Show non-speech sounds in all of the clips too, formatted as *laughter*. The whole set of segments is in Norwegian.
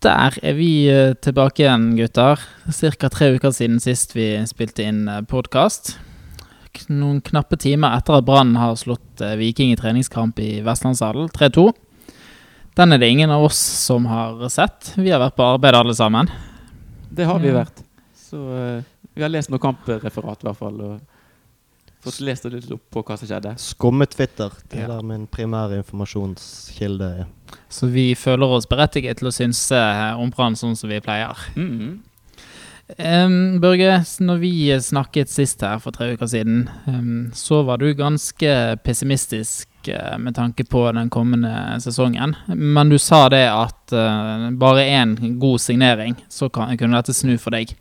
Der er vi eh, tilbake igjen, gutter. Ca. tre uker siden sist vi spilte inn podkast. Noen knappe timer etter at Brann har slått eh, Viking i treningskamp i Vestlandshallen 3-2. Den er det ingen av oss som har sett. Vi har vært på arbeid alle sammen. Det har vi vært. Så uh, vi har lest noe kampreferat, i hvert fall. Og Fått lest litt opp på hva som skjedde. Skumme-Twitter. Det ja. der min primære informasjonskilde. Ja. Så vi føler oss berettiget til å synse om Brann sånn som vi pleier. Mm -hmm. um, Børge, når vi snakket sist her for tre uker siden, um, så var du ganske pessimistisk uh, med tanke på den kommende sesongen. Men du sa det at uh, bare én god signering, så kan, kunne dette snu for deg.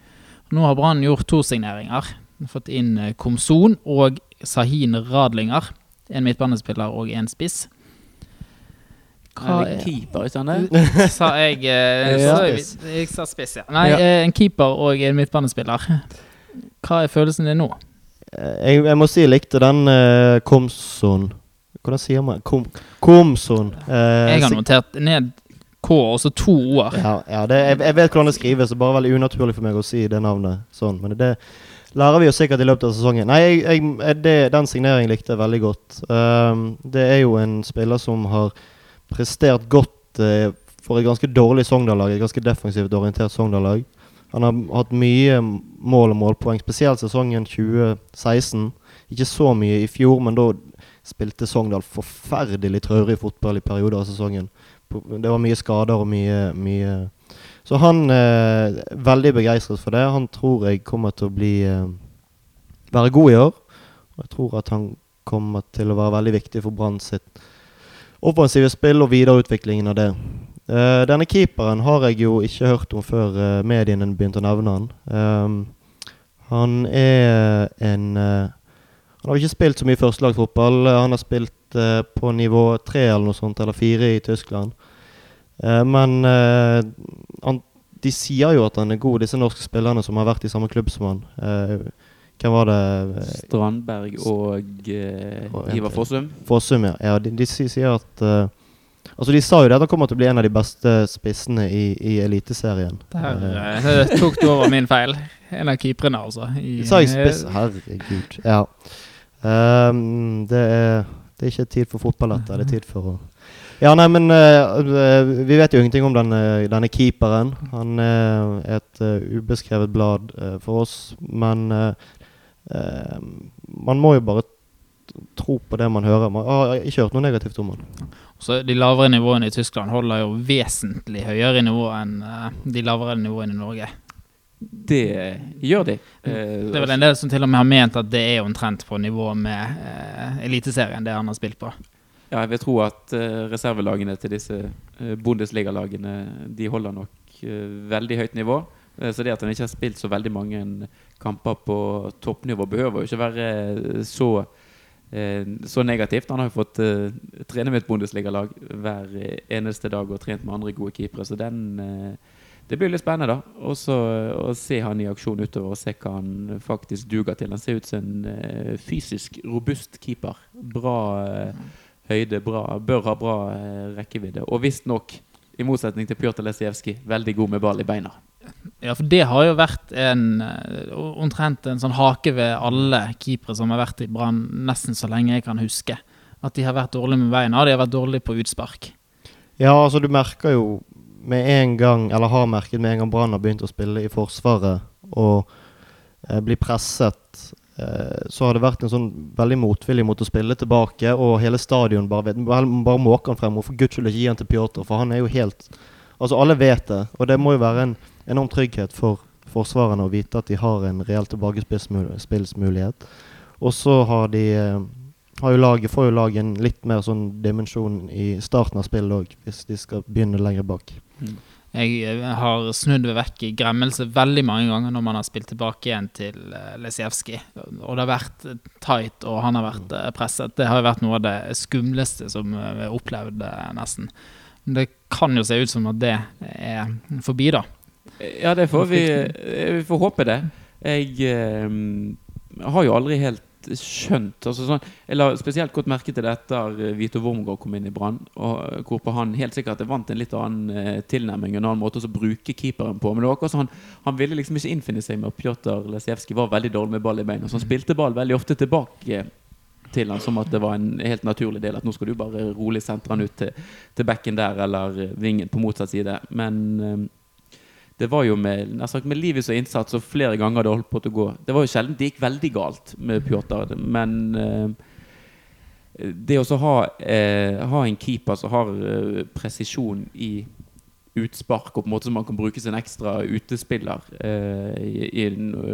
Nå har Brann gjort to signeringer fått inn eh, Komson og Sahin Radlinger. En midtbanespiller og en spiss. Hva er keeper, i stedet? sa jeg, eh, *laughs* jeg, jeg sa spiss, ja. Nei. Eh, en keeper og en midtbanespiller. Hva er følelsen din nå? Jeg, jeg må si jeg likte den uh, Komson Hvordan sier man Kom, Komson. Uh, jeg har notert ned K og så to ord. Ja, ja det, jeg, jeg, vet hvordan det skrives, er bare veldig unaturlig for meg å si det navnet sånn. Men det, lærer vi oss sikkert i løpet av sesongen. Nei, jeg, jeg, det, Den signeringen likte jeg veldig godt. Um, det er jo en spiller som har prestert godt uh, for et ganske dårlig Sogndal-lag. Et ganske defensivt orientert Sogndal-lag. Han har hatt mye mål og målpoeng, spesielt sesongen 2016. Ikke så mye i fjor, men da spilte Sogndal forferdelig traurig fotball i perioder av sesongen. Det var mye skader og mye, mye så han er eh, veldig begeistret for det. Han tror jeg kommer til å bli eh, være god i år. Og jeg tror at han kommer til å være veldig viktig for Brann sitt offensive spill og videreutviklingen av det. Uh, denne keeperen har jeg jo ikke hørt om før uh, mediene begynte å nevne han. Um, han er en uh, Han har ikke spilt så mye førstelagsfotball. Han har spilt på nivå tre eller noe sånt, eller fire i Tyskland. Men han, de sier jo at han er god, disse norske spillerne som har vært i samme klubb som han. Uh, hvem var det? Strandberg og Ivar Fossum. Fossum, ja. ja de, de, sier at Altså De sa jo det at han kommer til å bli en av de beste spissene i, i Eliteserien. Der tok du over min feil. En av keeperne, altså. I, sa jeg spiss? Herregud. Ja. Um, det, er, det er ikke tid for fotball, dette. Det er tid for å ja, nei, men uh, vi vet jo ingenting om denne, denne keeperen. Han er et uh, ubeskrevet blad uh, for oss. Men man må jo bare tro på det man hører. Man har ikke hørt noe negativt om han. Så De lavere nivåene i Tyskland holder jo vesentlig høyere nivå enn de lavere nivåene i Norge. Det gjør de. det er vel en del som til og med har ment at det er omtrent på nivå med uh, Eliteserien, det han har spilt på. Ja, jeg vil tro at uh, reservelagene til disse uh, Bundesliga-lagene De holder nok uh, veldig høyt nivå. så det at han ikke har spilt så veldig mange kamper på toppnivå, behøver jo ikke være så, så negativt. Han har jo fått trene med et Bundesliga-lag hver eneste dag og trent med andre gode keepere, så den det blir litt spennende da Også å se han i aksjon utover og se hva han faktisk duger til. Han ser ut som en fysisk robust keeper. Bra høyde, bra, bør ha bra eh, rekkevidde. Og visstnok, i motsetning til Pjotr Lesijevskij, veldig god med ball i beina. Ja, for det har jo vært en eh, omtrent en sånn hake ved alle keepere som har vært i Brann nesten så lenge jeg kan huske. At de har vært dårlige med beina, og de har vært dårlige på utspark. Ja, altså du merker jo med en gang, eller har merket med en gang Brann har begynt å spille i Forsvaret og eh, blir presset så har det vært en sånn veldig motvilje mot å spille tilbake, og hele stadion bare, bare, bare måker han frem. Og for guds skyld ikke gi han til Pjotr, for han er jo helt Altså, alle vet det, og det må jo være en enorm trygghet for forsvarerne å vite at de har en reell tilbakespillsmulighet. Og så har de eh, har jo laget, får jo laget en litt mer sånn dimensjon i starten av spillet òg, hvis de skal begynne lenger bak. Mm. Jeg eh, har snudd vekk i gremmelse veldig mange ganger når man har spilt tilbake igjen til uh, Lesijevskij. Og det har vært tight, og han har vært presset. Det har vært noe av det skumleste som vi har opplevd, nesten. Men det kan jo se ut som at det er forbi, da. Ja, det får vi, vi får håpe det. Jeg uh, har jo aldri helt skjønt. Altså sånn, la spesielt godt merke til det etter eh, Vito Wormgård kom inn i Brann. Eh, hvorpå han helt sikkert vant en litt annen eh, tilnærming en annen måte å bruke keeperen på. Men det var akkurat han, han ville liksom ikke innfinne seg med at Pjotr Lesijevskij var veldig dårlig med ball i beina. Så han spilte ball veldig ofte tilbake til han som at det var en helt naturlig del. At nå skal du bare rolig sentre han ut til, til bekken der eller vingen på motsatt side. Men det var jo med, sagt, med livet som innsats og flere ganger det holdt på å gå. Det var jo sjelden det gikk veldig galt med Pjotr, men eh, det å ha, eh, ha, en keeper som har eh, presisjon i utspark, og på en måte som man kan bruke sin ekstra utespiller eh, i, i,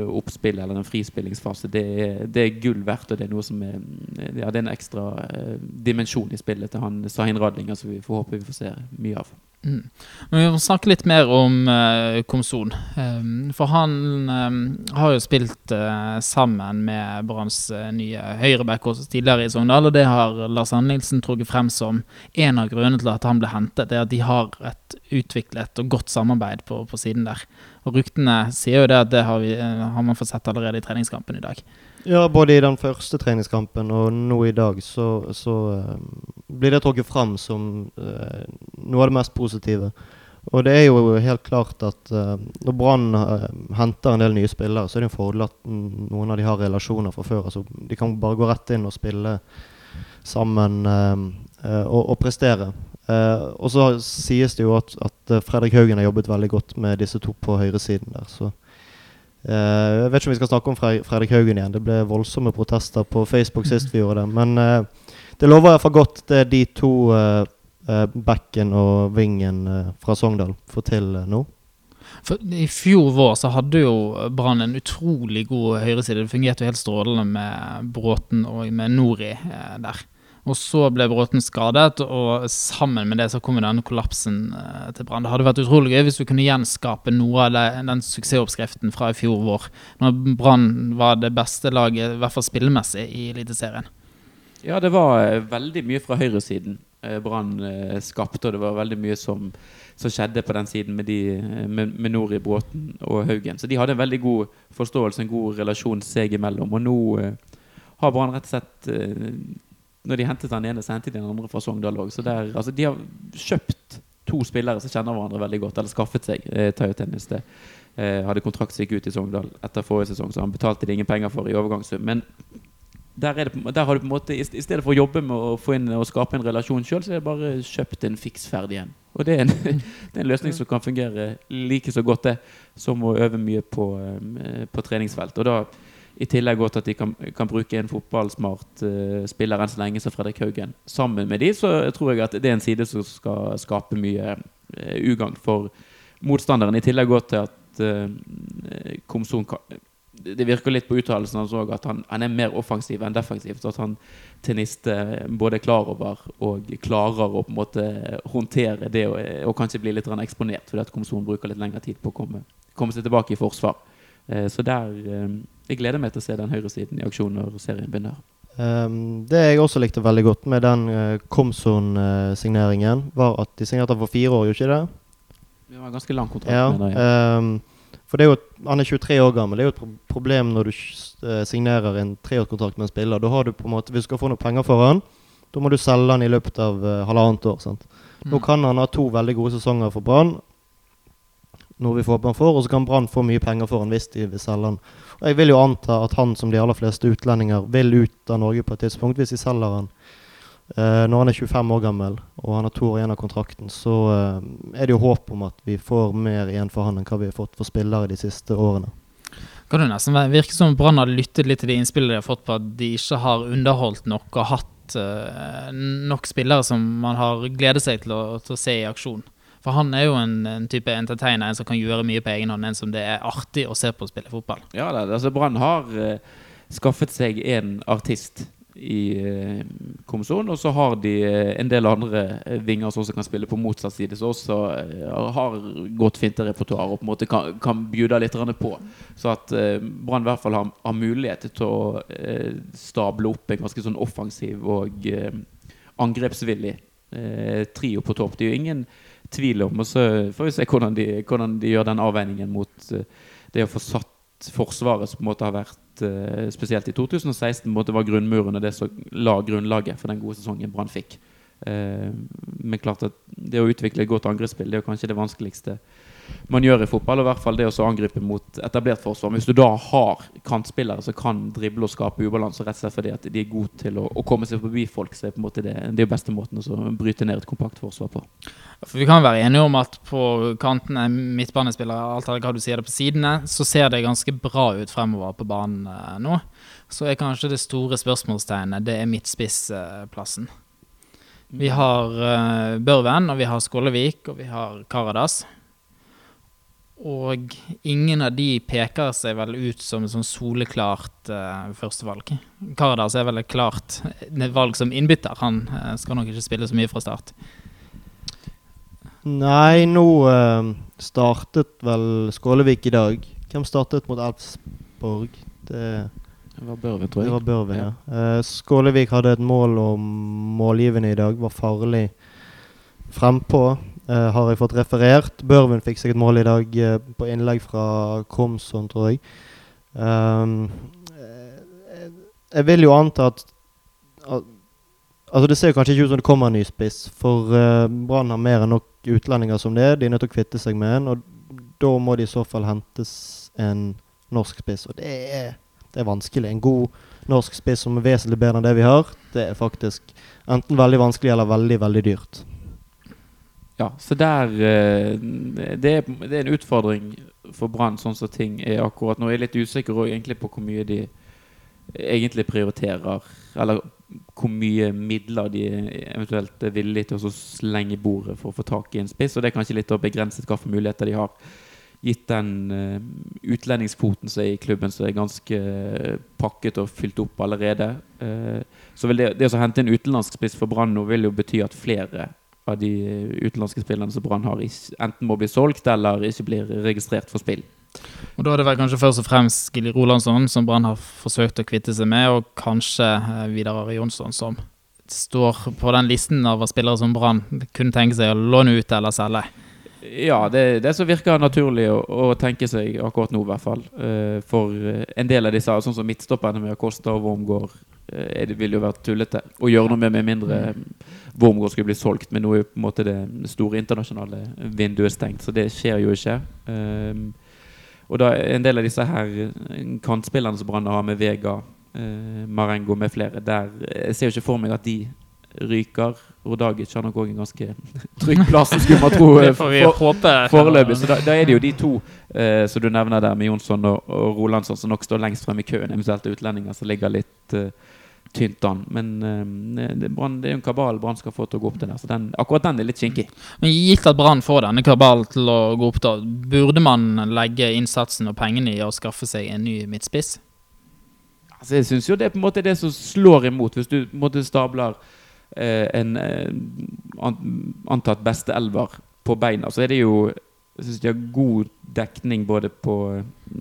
oppspill eller en frispillingsfase, det er, det er, gull verdt. Og det er noe som er, ja, det er en ekstra eh, dimensjon i spillet til han Sahin Radlinger, som vi får håpe vi får se mye av. Mm. Men vi må snakke litt mer om uh, Komson. Um, for han um, har jo spilt uh, sammen med Branns uh, nye høyreback tidligere i Sogndal, og det har Lars Anne trukket frem som en av grunnene til at han ble hentet. Det er at de har et utviklet og godt samarbeid på, på siden der. Og ryktene sier jo det at det har, vi, har man fått sett allerede i treningskampen i dag. Ja, både i den første treningskampen og nå i dag så, så uh, blir det trukket fram som uh, noe av det mest positive. Og det er jo helt klart at uh, når Brann henter en del nye spillere, så er det en fordel at noen av de har relasjoner fra før. Altså, de kan bare gå rett inn og spille sammen og, og, prestere. Og så sies det jo at, at Fredrik Haugen har jobbet veldig godt med disse to på høyresiden der. så Uh, jeg vet ikke om vi skal snakke om Fredrik Haugen igjen. Det ble voldsomme protester på Facebook sist vi gjorde det. Men uh, det lover iallfall godt det de to uh, backen og vingen fra Sogndal får til nå. For I fjor vår så hadde jo Brann en utrolig god høyreside. Det fungerte jo helt strålende med Bråten og med Nori der. Og så ble Bråten skadet, og sammen med det så kom denne kollapsen eh, til Brann. Det hadde vært utrolig gøy hvis du kunne gjenskape noe av det, den suksessoppskriften fra i fjor vår, når Brann var det beste laget, i hvert fall spillemessig, i Eliteserien. Ja, det var eh, veldig mye fra høyresiden eh, Brann skapte, og det var veldig mye som, som skjedde på den siden med, de, med, med Nori, Bråten og Haugen. Så de hadde en veldig god forståelse, en god relasjon seg imellom. Og nå har Brann rett og slett når de hentet den ene, så hentet de den andre fra Sogndal òg. Altså, de har kjøpt to spillere som kjenner hverandre veldig godt, eller skaffet seg. Eh, Tayo. Eh, hadde kontrakt som gikk ut i Sogndal etter forrige sesong, så han betalte de ingen penger for i overgangssum. Men der, det, der, har du på en måte, i stedet for å jobbe med å få inn og skape en relasjon sjøl, så er det bare kjøpt en fiks ferdig en. Og det er en, *laughs* det er en løsning som kan fungere like så godt det som å øve mye på, eh, på treningsfelt. Og da i tillegg godt at de kan, kan bruke en fotballsmart uh, spiller enn så lenge som Fredrik Haugen. Sammen med de så tror jeg at det er en side som skal skape mye uh, ugagn for motstanderen. I tillegg godt til at uh, Komson Det virker litt på uttalelsen hans òg at han, han, er mer offensiv enn defensiv. Så at han tennister både klar over og klarer å på en måte håndtere det og, og kanskje bli litt eksponert, fordi at Komson bruker litt lengre tid på å komme, komme seg tilbake i forsvar. Så der jeg gleder meg til å se den høyresiden i aksjon når serien begynner. Um, det jeg også likte veldig godt med den uh, Komson-signeringen, var at de signerte for fire år, gjorde ikke det? Det var en ganske lang kontrakt. Ja, mener jeg. Um, for det er jo, Han er 23 år gammel. Det er jo et problem når du uh, signerer en treårskontrakt med en spiller. Da har du på en måte, Hvis du skal få noe penger for han, da må du selge han i løpet av uh, halvannet år. sant? Mm. Nå kan han ha to veldig gode sesonger for Brann, noe vi får på han får, og så kan Brann få mye penger for han hvis de vil selge han. Og jeg vil jo anta at han, som de aller fleste utlendinger, vil ut av Norge på et tidspunkt hvis de selger han. Uh, når han er 25 år gammel og han har to år igjen av kontrakten, så uh, er det jo håp om at vi får mer igjen for han enn hva vi har fått for spillere de siste årene. Kan det nesten virke som Brann har lyttet litt til de innspillene de har fått på at de ikke har underholdt nok og hatt uh, nok spillere som man har gledet seg til å, til å se i aksjon? For han er jo en, en, type entertainer, en som kan gjøre mye på egen hånd. En som det er artig å se på å spille fotball. Ja, det, altså Brann har uh, skaffet seg en artist i uh, Komson, og så har de uh, en del andre uh, vinger som også kan spille på motsatt side, som også har godt finterepertoar og på en måte kan, kan bjude litt på. Så at Brann i hvert fall har, har, mulighet til å stable opp en ganske sånn offensiv og angrepsvillig trio på topp. Det er jo ingen tvil om. Og så får vi se hvordan de, hvordan de gjør den avveiningen mot uh, det å få satt Forsvaret som på en måte har vært eh, Spesielt i 2016 på en måte var grunnmuren og det som la grunnlaget for den gode sesongen Brann fikk. Eh, men klart at det å utvikle et godt angrepsspill Det er jo kanskje det vanskeligste man gjør i fotball. Og i hvert fall det å angripe mot etablert forsvar. Hvis du da har kantspillere som kan drible og skape ubalanse, rett og slett fordi at de er gode til å, å komme seg forbi folk, så er på en måte det det beste måten å bryte ned et kompakt forsvar på. For Vi kan være enige om at på kantene, midtbanespillere, alt hva du sier det på sidene, så ser det ganske bra ut fremover på banen eh, nå. Så er kanskje det store spørsmålstegnet det er midtspissplassen. Vi har uh, Børven, og vi har Skålevik, og vi har Karadas. Og ingen av de peker seg vel ut som et sånn soleklart uh, førstevalg. Kardas er vel et klart valg som innbytter. Han uh, skal nok ikke spille så mye fra start. Nei, nå uh, startet vel Skålevik i dag. Hvem startet mot Elfsborg? Det, det var Børven, tror jeg. Det var Børven, ja. ja. Skålevik hadde et mål om målgivende i dag. Var farlig frempå. Uh, har jeg fått referert. Børven fikk seg et mål i dag uh, på innlegg fra Komson, tror jeg. Um, jeg vil jo anta at, at Altså Det ser kanskje ikke ut som det kommer en ny spiss, for uh, Brann har mer enn nok utlendinger som det er. De er nødt til å kvitte seg med en, og da må det i så fall hentes en norsk spiss. Og det er, det er vanskelig. En god norsk spiss som er vesentlig bedre enn det vi har, det er faktisk enten veldig vanskelig eller veldig, veldig dyrt. Ja, så der eh, det er, det er, en utfordring for Brann, sånn som ting er akkurat nå. Jeg er litt usikker på hvor mye de egentlig prioriterer. Eller hvor mye midler de eventuelt er villige til å slenge i bordet for å få tak i en spiss. Og det er kanskje litt begrenset hvilke muligheter de har. Gitt den uh, utlendingskvoten som er i klubben, som er ganske uh, pakket og fylt opp allerede. Så vil det, det å hente en utenlandsk spiss for Brann nå vil jo bety at flere av de utenlandske spillerne som Brann har, enten må bli solgt eller ikke blir registrert for spill. Og Da er det vel kanskje først og fremst Gilly Rolandsson som Brann har forsøkt å kvitte seg med, og kanskje eh, Vidar Ari Jonsson som står på den listen av spillere som Brann kunne tenke seg å låne ut eller selge. Ja, det, det som virker naturlig å, å, tenke seg akkurat nå, i hvert fall. Uh, for en del av disse, sånn som midtstopperne med Acosta og Wormgård, uh, det ville jo vært tullete å gjøre noe med med mindre Wormgård skulle bli solgt. Men nå er jo på en måte det store internasjonale vinduet stengt, så det skjer jo ikke. Um, og da en del av disse her kantspillerne som Brann har med Vega, uh, Marengo med flere, der jeg ser jo ikke for meg at de ryker. Rodagic har nok òg en ganske *laughs* trygg plass, skulle man tro. det får vi for, håpe. Foreløpig. Så da, da, er det jo de to eh, som du nevner der, med Jonsson og, og Rolandsson, som nok står lengst frem i køen. Eventuelt utlendinger som ligger litt eh, tynt an. Men eh, det, Brand, det, er jo en kabal Brann skal få til å gå opp til der. Så den, akkurat den er litt kinkig. Men gitt at Brann får denne kabalen til å gå opp, da, burde man legge innsatsen og pengene i å skaffe seg en ny midtspiss? Altså, jeg syns jo det er på en måte det som slår imot, hvis du på en måte stabler Eh, en eh, antatt beste elver på beina, så er det jo jeg synes de har god dekning både på,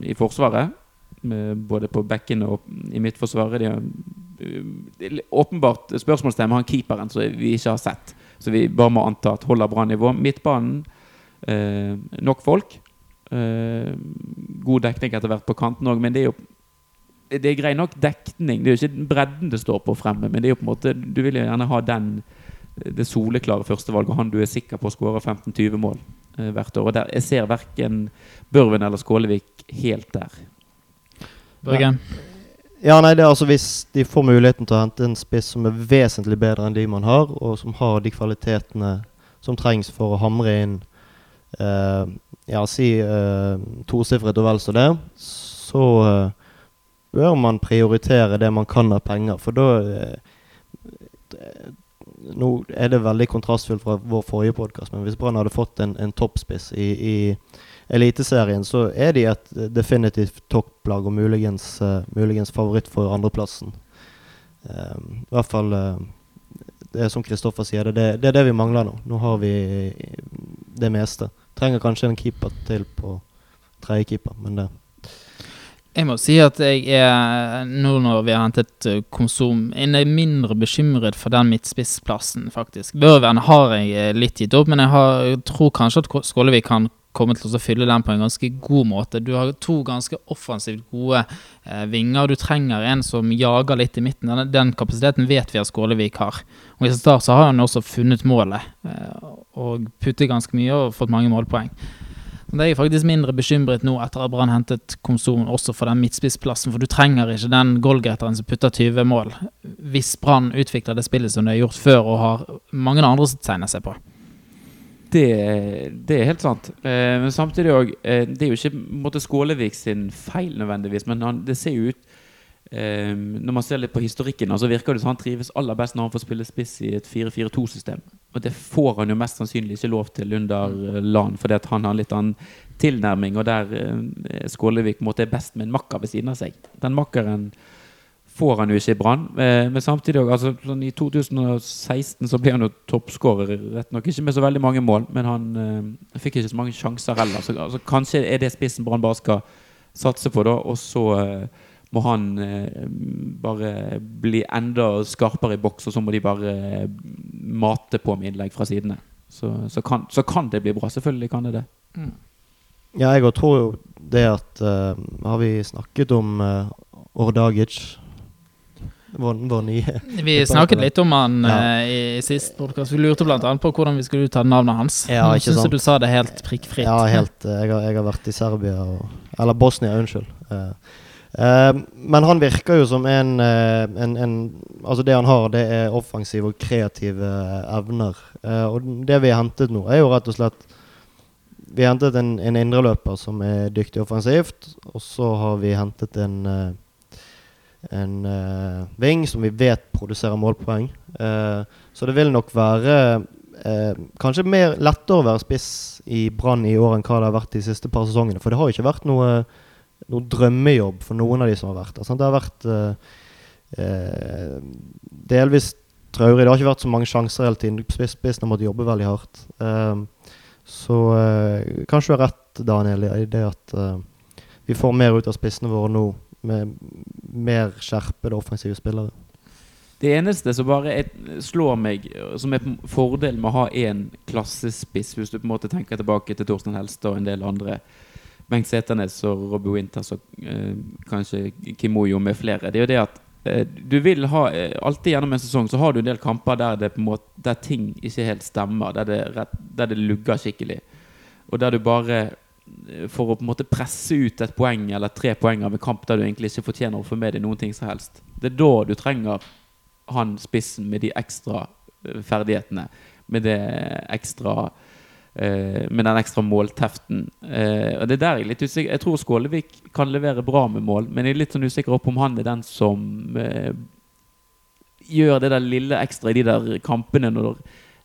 i Forsvaret, både på bekkene og i Midtforsvaret. De har åpenbart spørsmålstegn med han keeperen som vi ikke har sett. Så vi bare må anta at holder bra nivå. Midtbanen, eh, nok folk. Eh, god dekning etter hvert på kanten òg, men det er jo det er grei nok dekning. Det er jo ikke bredden det står på fremme, men det er jo på en måte du vil jo gjerne ha den det soleklare førstevalget, han du er sikker på å skåre 15-20 mål eh, hvert år. Og der, Jeg ser verken Børven eller Skålevik helt der. Børgen? Ja, nei, det er altså Hvis de får muligheten til å hente en spiss som er vesentlig bedre enn de man har, og som har de kvalitetene som trengs for å hamre inn eh, Ja, si eh, tosifret og vel så det, så eh, bør man prioritere det man kan av penger. For da eh, Nå er det veldig kontrastfullt fra vår forrige podkast, men hvis Brann hadde fått en, en toppspiss i, i Eliteserien, så er de et definitivt topplag og muligens, uh, muligens favoritt for andreplassen. Um, I hvert fall uh, det er som Kristoffer sier, det, det, er det vi mangler nå. Nå har vi det meste. Trenger kanskje en keeper til på tredjekeeper, men det jeg må si at jeg er, nå når vi har hentet eh, konsum, en er mindre bekymret for den midtspissplassen, faktisk. Børven har jeg eh, litt gitt opp, men jeg, har, jeg tror kanskje at Skålevik kan komme til å fylle den på en ganske god måte. Du har to ganske offensivt gode eh, vinger. Du trenger en som jager litt i midten. Den, den kapasiteten vet vi at Skålevik har. Og I start så har han også funnet målet eh, og puttet ganske mye og fått mange målpoeng. Det er jeg faktisk mindre bekymret nå etter at Brann hentet Komson også for den midtspissplassen, for du trenger ikke den goalgetteren som putter 20 mål, hvis Brann utvikler det spillet som de har gjort før og har mange andre som tegner seg på. Det, det, er helt sant. Eh, men samtidig òg eh, Det er jo ikke måtte Skålevik sin feil nødvendigvis, men han, det ser jo ut eh, Når man ser litt på historikken, så virker det som han trives aller best når han får spille spiss i et 4-4-2-system. Og det får han jo mest sannsynlig ikke lov til under eh, LAN, fordi at han har litt annen tilnærming, og der uh, Skålevik måtte er best med en makker ved siden av seg. Den makkeren får han jo ikke i Brann. Uh, men samtidig altså, sånn I 2016 så ble han jo toppskårer, rett nok ikke med så veldig mange mål, men han uh, fikk ikke så mange sjanser heller. Så altså, kanskje er det spissen Brann bare skal satse på, da. Og så eh, må han eh, bare bli enda skarpere i boks, og så må de bare eh, mate på med innlegg fra sidene. Så, så, kan, så, kan, det bli bra. Selvfølgelig kan det det. Mm. Ja, jeg tror jo det at uh, Har vi snakket om uh, Ordagic? Vår, vår nye Vi snakket litt om han ja. uh, i sist podkast. Vi lurte bl.a. på hvordan vi skulle uttale navnet hans. Ja, ikke Syns du sa det helt prikkfritt? Ja, helt. Jeg har, jeg har vært i Serbia og, Eller Bosnia, unnskyld. Men han virker jo som en, en, en, Altså, det han har, det er offensive og kreative evner. og det vi har hentet nå, er jo rett og slett vi har hentet en, en indreløper som er dyktig offensivt. Og så har vi hentet en en ving som vi vet produserer målpoeng. Så det vil nok være kanskje mer lettere å være spiss i Brann i år enn hva det har vært de siste par sesongene. For det har jo ikke vært noe, noe drømmejobb for noen av de som har vært der. Det har vært delvis traurig. Det har ikke vært så mange sjanser hele tiden. Spissen har måttet jobbe veldig hardt. Uh, så uh, kanskje du har rett, Daniel, i det at uh, vi får mer ut av spissene våre nå med mer skjerpede offensive spillere. Det eneste som bare slår meg, som er fordelen med å ha én klassespiss, hvis du på en måte tenker tilbake til Torstein Helstad og en del andre, Bengt Seternes og Robbie Winters og eh, kanskje Kimoyo med flere, det er jo det at Eh, du vil ha eh, Alltid gjennom en sesong så har du en del kamper der, det på en måte, der ting ikke helt stemmer. Der det, rett, der det lugger skikkelig. Og der du bare eh, For å på en måte presse ut et poeng eller tre poeng av en kamp der du egentlig ikke fortjener å få med deg noen ting som helst. Det er da du trenger han spissen med de ekstra ferdighetene. Med det ekstra Uh, med den ekstra målteften. Uh, og det er der Jeg er litt usikker Jeg tror Skålevik kan levere bra med mål, men jeg er litt sånn usikker på om han er den som uh, gjør det der lille ekstra i de der kampene når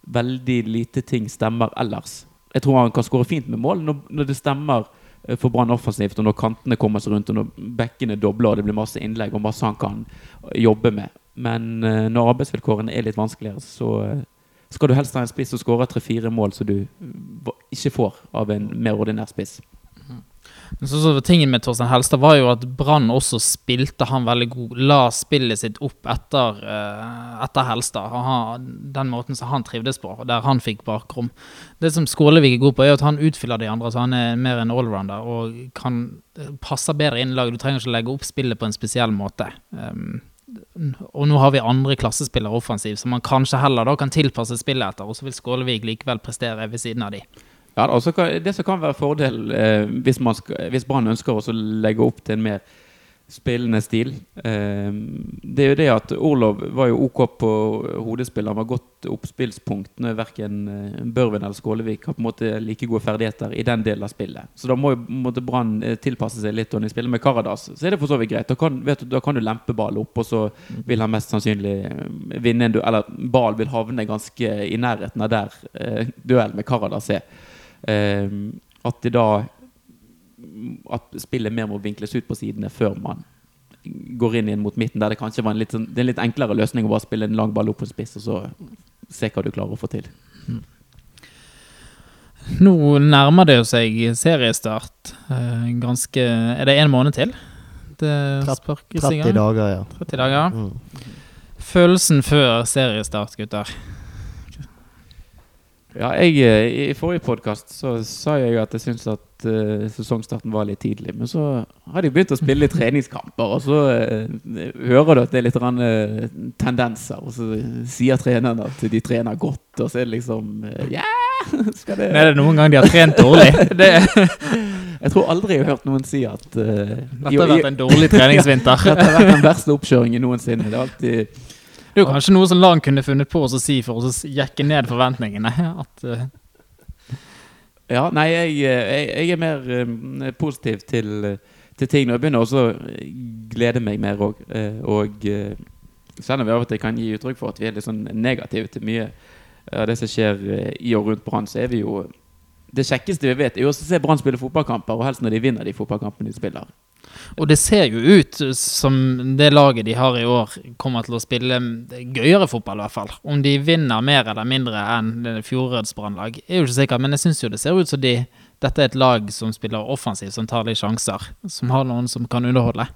veldig lite ting stemmer ellers. Jeg tror han kan skåre fint med mål når, når det stemmer for Brann offensivt, og når kantene kommer seg rundt, og når bekkene dobler og det blir masse innlegg og masse han kan jobbe med. Men når arbeidsvilkårene er litt vanskeligere, så skal du helst ha en spiss som skårer tre-fire mål som du ikke får av en mer ordinær spiss. Så, så Tingen med Torstein Helstad var jo at Brann også spilte han veldig god. La spillet sitt opp etter, uh, etter Helstad. Den måten som han trivdes på, der han fikk bakrom. Det som Skålevik er god på, er at han utfyller de andre. så Han er mer en allrounder og kan eh, passer bedre inn i laget. Du trenger ikke legge opp spillet på en spesiell måte. Um, og nå har vi andre klassespillere offensiv, som man kanskje heller da kan tilpasse spillet etter, og så vil Skålevik likevel prestere ved siden av de. Ja, altså, Det som kan være fordel eh, hvis, hvis Brann ønsker å legge opp til en mer spillende stil. Ehm, det er jo det at Orlov var jo OK på hodespill. Han var godt oppspillspunkt når verken eh, Børven eller Skålevik har på en måte like gode ferdigheter i den delen av spillet. Så da må jo Brann eh, tilpasse seg litt. Når de spiller med Karadas, så er det for så vidt greit. Da kan, du, da kan du lempe ball opp, og så vil han mest sannsynlig eh, vinne en duell. Eller ball vil havne ganske i nærheten av der duellen med Karadas er. Eh, at de da at spillet mer må vinkles ut på sidene før man går inn igjen mot midten, der det kanskje var en litt, sånn, det er en litt enklere løsning å bare spille en lang ball opp på en spiss, og så se hva du klarer å få til. Mm. Nå nærmer det seg seriestart. Eh, ganske Er det én måned til? Det 30, 30 dager, ja. 30 dager. Mm. Følelsen før seriestart, gutter? Ja, jeg, I forrige podkast sa jeg at jeg syntes at uh, sesongstarten var litt tidlig. Men så har de begynt å spille litt treningskamper, og så uh, hører du at det er litt rann, uh, tendenser. Og så sier treneren at de trener godt, og så er det liksom Ja! *laughs* Skal det Er det noen gang de har trent dårlig? *laughs* det jeg tror aldri jeg har hørt noen si at Dette har vært en dårlig treningsvinter. *laughs* Dette har vært den verste oppkjøringen noensinne. Det er alltid det er jo kanskje noe som LAN kunne funnet på å si for å jekke ned forventningene. *laughs* At, uh... Ja, nei, jeg, jeg, jeg er mer um, positiv til, til, ting når jeg begynner også glede meg mer òg. Og selv om vi av og til kan gi uttrykk for at vi er litt sånn negative til mye av det som skjer i og rundt Brann, så er vi jo Det kjekkeste vi vet, er jo å se Brann spille fotballkamper, og helst når de vinner de fotballkampene de spiller. Og det ser jo ut som det laget de har i år, kommer til å spille gøyere fotball, i hvert fall. Om de vinner mer eller mindre enn fjorårets Brannlag, er jo ikke sikkert. Men jeg syns jo det ser ut som de, dette er et lag som spiller offensivt, som tar litt sjanser. Som har noen som kan underholde.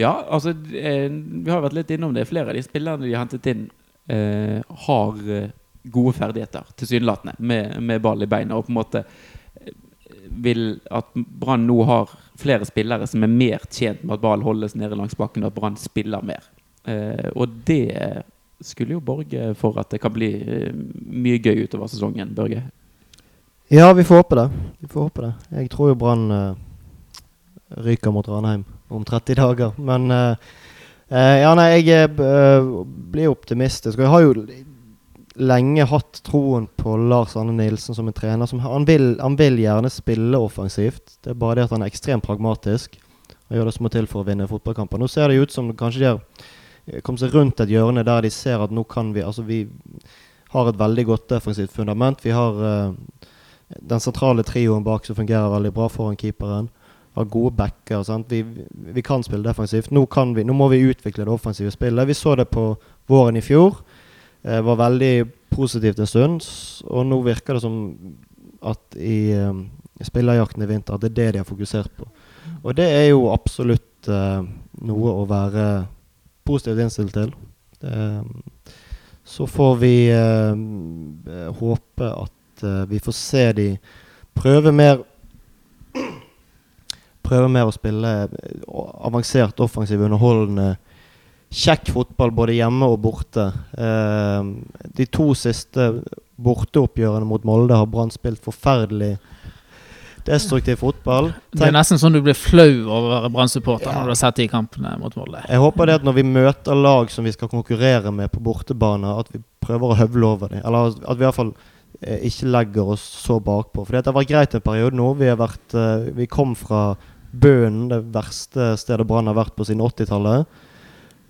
Ja, altså eh, Vi har vært litt innom det. Flere av de spillerne de har hentet inn, eh, har eh, gode ferdigheter, tilsynelatende, med, med ball i beina. Og på en måte vil at Brann nå har flere spillere som er mer tjent med at ballen holdes nede langs bakken, og at Brann spiller mer. Eh, og det skulle jo borge for at det kan bli eh, mye gøy utover sesongen, Børge. Ja, vi får håpe det. Vi får håpe det. Jeg tror jo Brann uh, ryker mot Ranheim om 30 dager. Men uh, uh, ja, nei, jeg blir optimistisk. Og jeg har jo lenge hatt troen på Lars Anne Nilsen som en trener. Som, han, vil, han, vil, gjerne spille offensivt. Det er bare det at han er ekstremt pragmatisk. Og gjør det som må til for å vinne fotballkamper. Nå ser det ut som kanskje de har eh, kommet seg rundt et hjørne der de ser at nå kan vi Altså, vi har et veldig godt defensivt fundament. Vi har uh, den sentrale trioen bak som fungerer veldig bra foran keeperen. Har gode backer. Vi, vi, kan spille defensivt. Nå, vi, nå må vi utvikle det offensive spillet. Vi så det på våren i fjor. Eh, var veldig positivt en stund. Og nå virker det som at i eh, spillerjakten i vinter at det er det de har fokusert på. Og det er jo absolutt eh, noe å være positivt innstilt til. Eh, så får vi uh, håpe at uh, vi får se de prøve mer Prøve mer å spille avansert, offensiv, underholdende kjekk fotball både hjemme og borte. Eh, de to siste borteoppgjørene mot Molde har Brann spilt forferdelig destruktiv fotball. Tenk, det er nesten sånn du blir flau over Brann-supporter ja. når du har sett de kampene mot Molde. Jeg håper det at når vi møter lag som vi skal konkurrere med på bortebane, at vi prøver å høvle over dem. Eller at vi i hvert fall eh, ikke legger oss så bakpå. For det har vært greit en periode nå. Vi, har vært, eh, vi kom fra Bøen, det verste stedet Brann har vært på siden 80-tallet.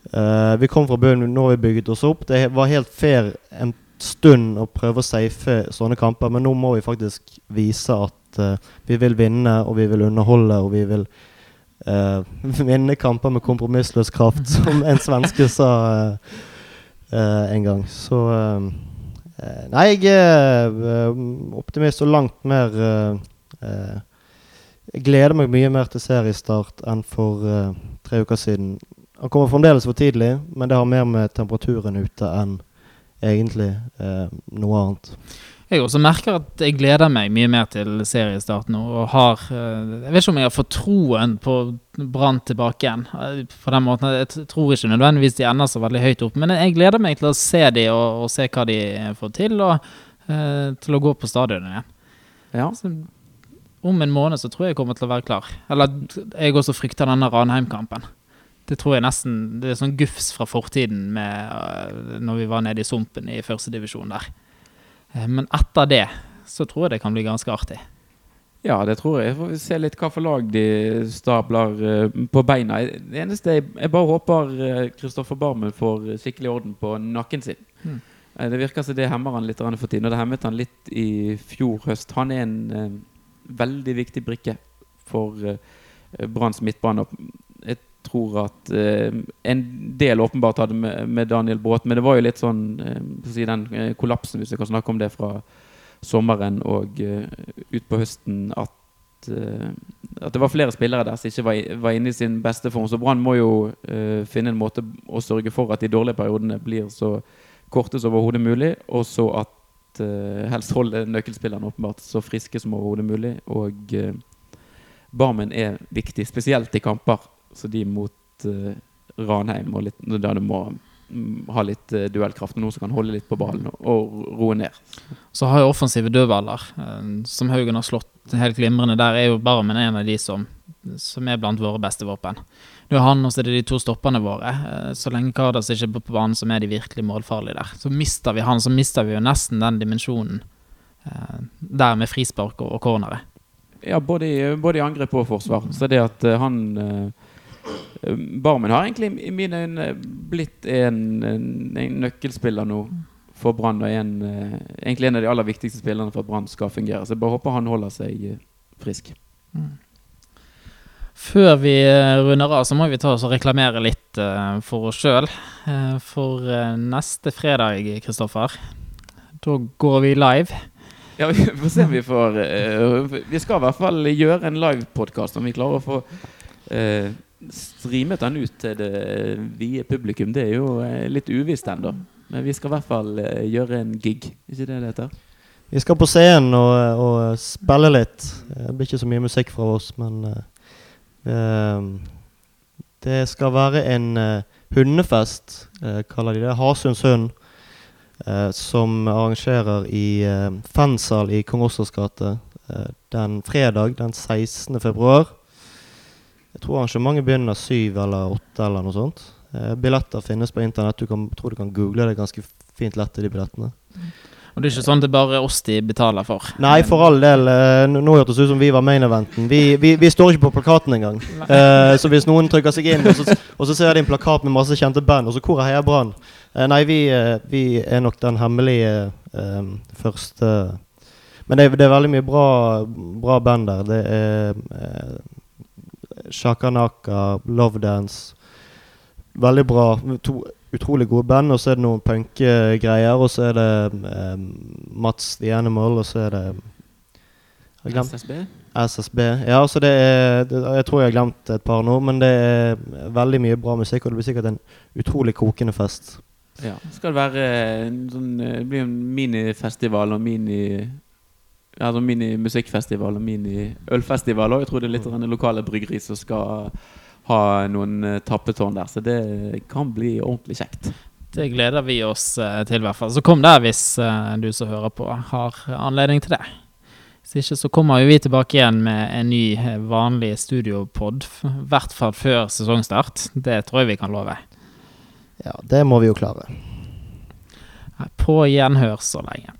Uh, vi kom fra bunnen, nå har vi bygget oss opp. Det var helt fair en stund å prøve å safe sånne kamper, men nå må vi faktisk vise at uh, vi vil vinne, og vi vil underholde, og vi vil uh, *laughs* vinne kamper med kompromissløs kraft, *laughs* som en svenske sa en gang. Så Nei, jeg er optimist og langt mer Jeg gleder meg mye mer til seriestart enn for tre uker siden. Han kommer fremdeles for tidlig, men det har mer med temperaturen ute enn egentlig eh, noe annet. Jeg også merker at jeg gleder meg mye mer til seriestart nå. og har, eh, Jeg vet ikke om jeg har fått troen på Brann tilbake igjen. Eh, på den måten, Jeg tror ikke nødvendigvis de ender så veldig høyt opp, men jeg gleder meg til å se de og, og se hva de får til, og uh, til å gå på stadionet igjen. Ja. Så, om en måned så tror jeg jeg kommer til å være klar. Eller jeg også frykter denne Ranheim-kampen. Det tror jeg nesten Det er sånn gufs fra fortiden med uh, når vi var nede i sumpen i førstedivisjon der. Uh, men etter det så tror jeg det kan bli ganske artig. Ja, det tror jeg. Får vi se litt hva for lag de stabler uh, på beina. Det eneste jeg, jeg bare håper Kristoffer Barmen får skikkelig orden på nakken sin. Mm. Det virker som det hemmer han litt for tiden, og det hemmet han litt i fjor høst. Han er en veldig viktig brikke for Branns midtbane. Tror at eh, en del åpenbart hadde med, med, Daniel Bråten, men det var jo litt sånn eh, si den eh, kollapsen, hvis vi kan snakke om det fra sommeren og eh, ut på høsten, at, uh, at det var flere spillere der som ikke var, var inne i sin beste form. Så Brann må jo uh, finne en måte å sørge for at de dårlige periodene blir så korte som overhodet mulig, og så at helst holde nøkkelspillerne åpenbart så friske som overhodet mulig. Og Barmen er viktig, spesielt i kamper så de mot uh, Ranheim, og litt, der du må um, ha litt uh, duellkraft. Noen som kan holde litt på ballen og, og roe ned. Så har jo offensive dødballer, som Haugen har slått helt glimrende. Der er jo Barmen en av de som, som er blant våre beste våpen. Det er han og så er det de to stopperne våre. Så lenge Kardas ikke er på banen, som er de virkelig målfarlige der. Så mister vi han, så mister vi jo nesten den dimensjonen der med frispark og, og cornere. Ja, både i, både i, angrep og forsvar. Så det at uh, han uh, Barmen har egentlig i mine øyne blitt en, en, nøkkelspiller nå for Brann. Og en, uh, egentlig en av de aller viktigste spillerne for at Brann skal fungere. Så jeg bare håper han holder seg frisk. Mm. Før vi runder av, så må vi ta oss og reklamere litt for oss sjøl. for neste fredag, Kristoffer, da går vi live. Ja, Vi får se om vi får Vi skal i hvert fall gjøre en livepodkast om vi klarer å få streamet den ut til det vide publikum. Det er jo uh, litt uvisst ennå. Men vi skal i hvert fall gjøre en gig. Ikke det det heter? Vi skal på scenen og, og spille litt. Det blir ikke så mye musikk fra oss, men Det skal være en hundefest, kaller de det. Hasunds hund. Eh, som arrangerer i uh, Fensal i Kong Oscars gate eh, den fredag den 16. februar. Jeg tror arrangementet begynner syv eller åtte eller noe sånt. Eh, billetter finnes på internett. Du kan, tror du kan google det ganske fint lett, i de billettene. Og det er ikke sånn det er bare oss de betaler for? Nei, for all del. Eh, nå hørtes det ut som vi var main eventen. Vi, vi, vi står ikke på plakaten engang. Eh, så hvis noen trykker seg inn, og så, og så ser de en plakat med masse kjente band, og så hvor er Heia Brann? Eh, nei, vi, uh, vi, er nok den hemmelige første Men det det er, veldig mye bra, bra band der. Det er Shakanaka, Love Dance Veldig bra. To utrolig gode band, og så er det noen punkegreier, og så er det um, Mats The Animal, og så er det SSB? SSB. Ja, så det er det, Jeg tror jeg har glemt et par nå, men det er veldig mye bra musikk, og det blir sikkert en utrolig kokende fest. Ja. Skal det være en sånn Det blir en minifestival og mini Altså mini-musikkfestival og mini-ølfestival Og Jeg tror det er litt mm. lokale bryggeri som skal ha noen uh, tappetårn der. Så det kan bli ordentlig kjekt. Det gleder vi oss uh, til, i hvert fall. Så kom der hvis uh, du som hører på, har anledning til det. Hvis ikke så kommer vi tilbake igjen med en ny, vanlig studiopod. I hvert fall før sesongstart. Det tror jeg vi kan love. Ja, det må vi jo klare. På gjenhør så lenge.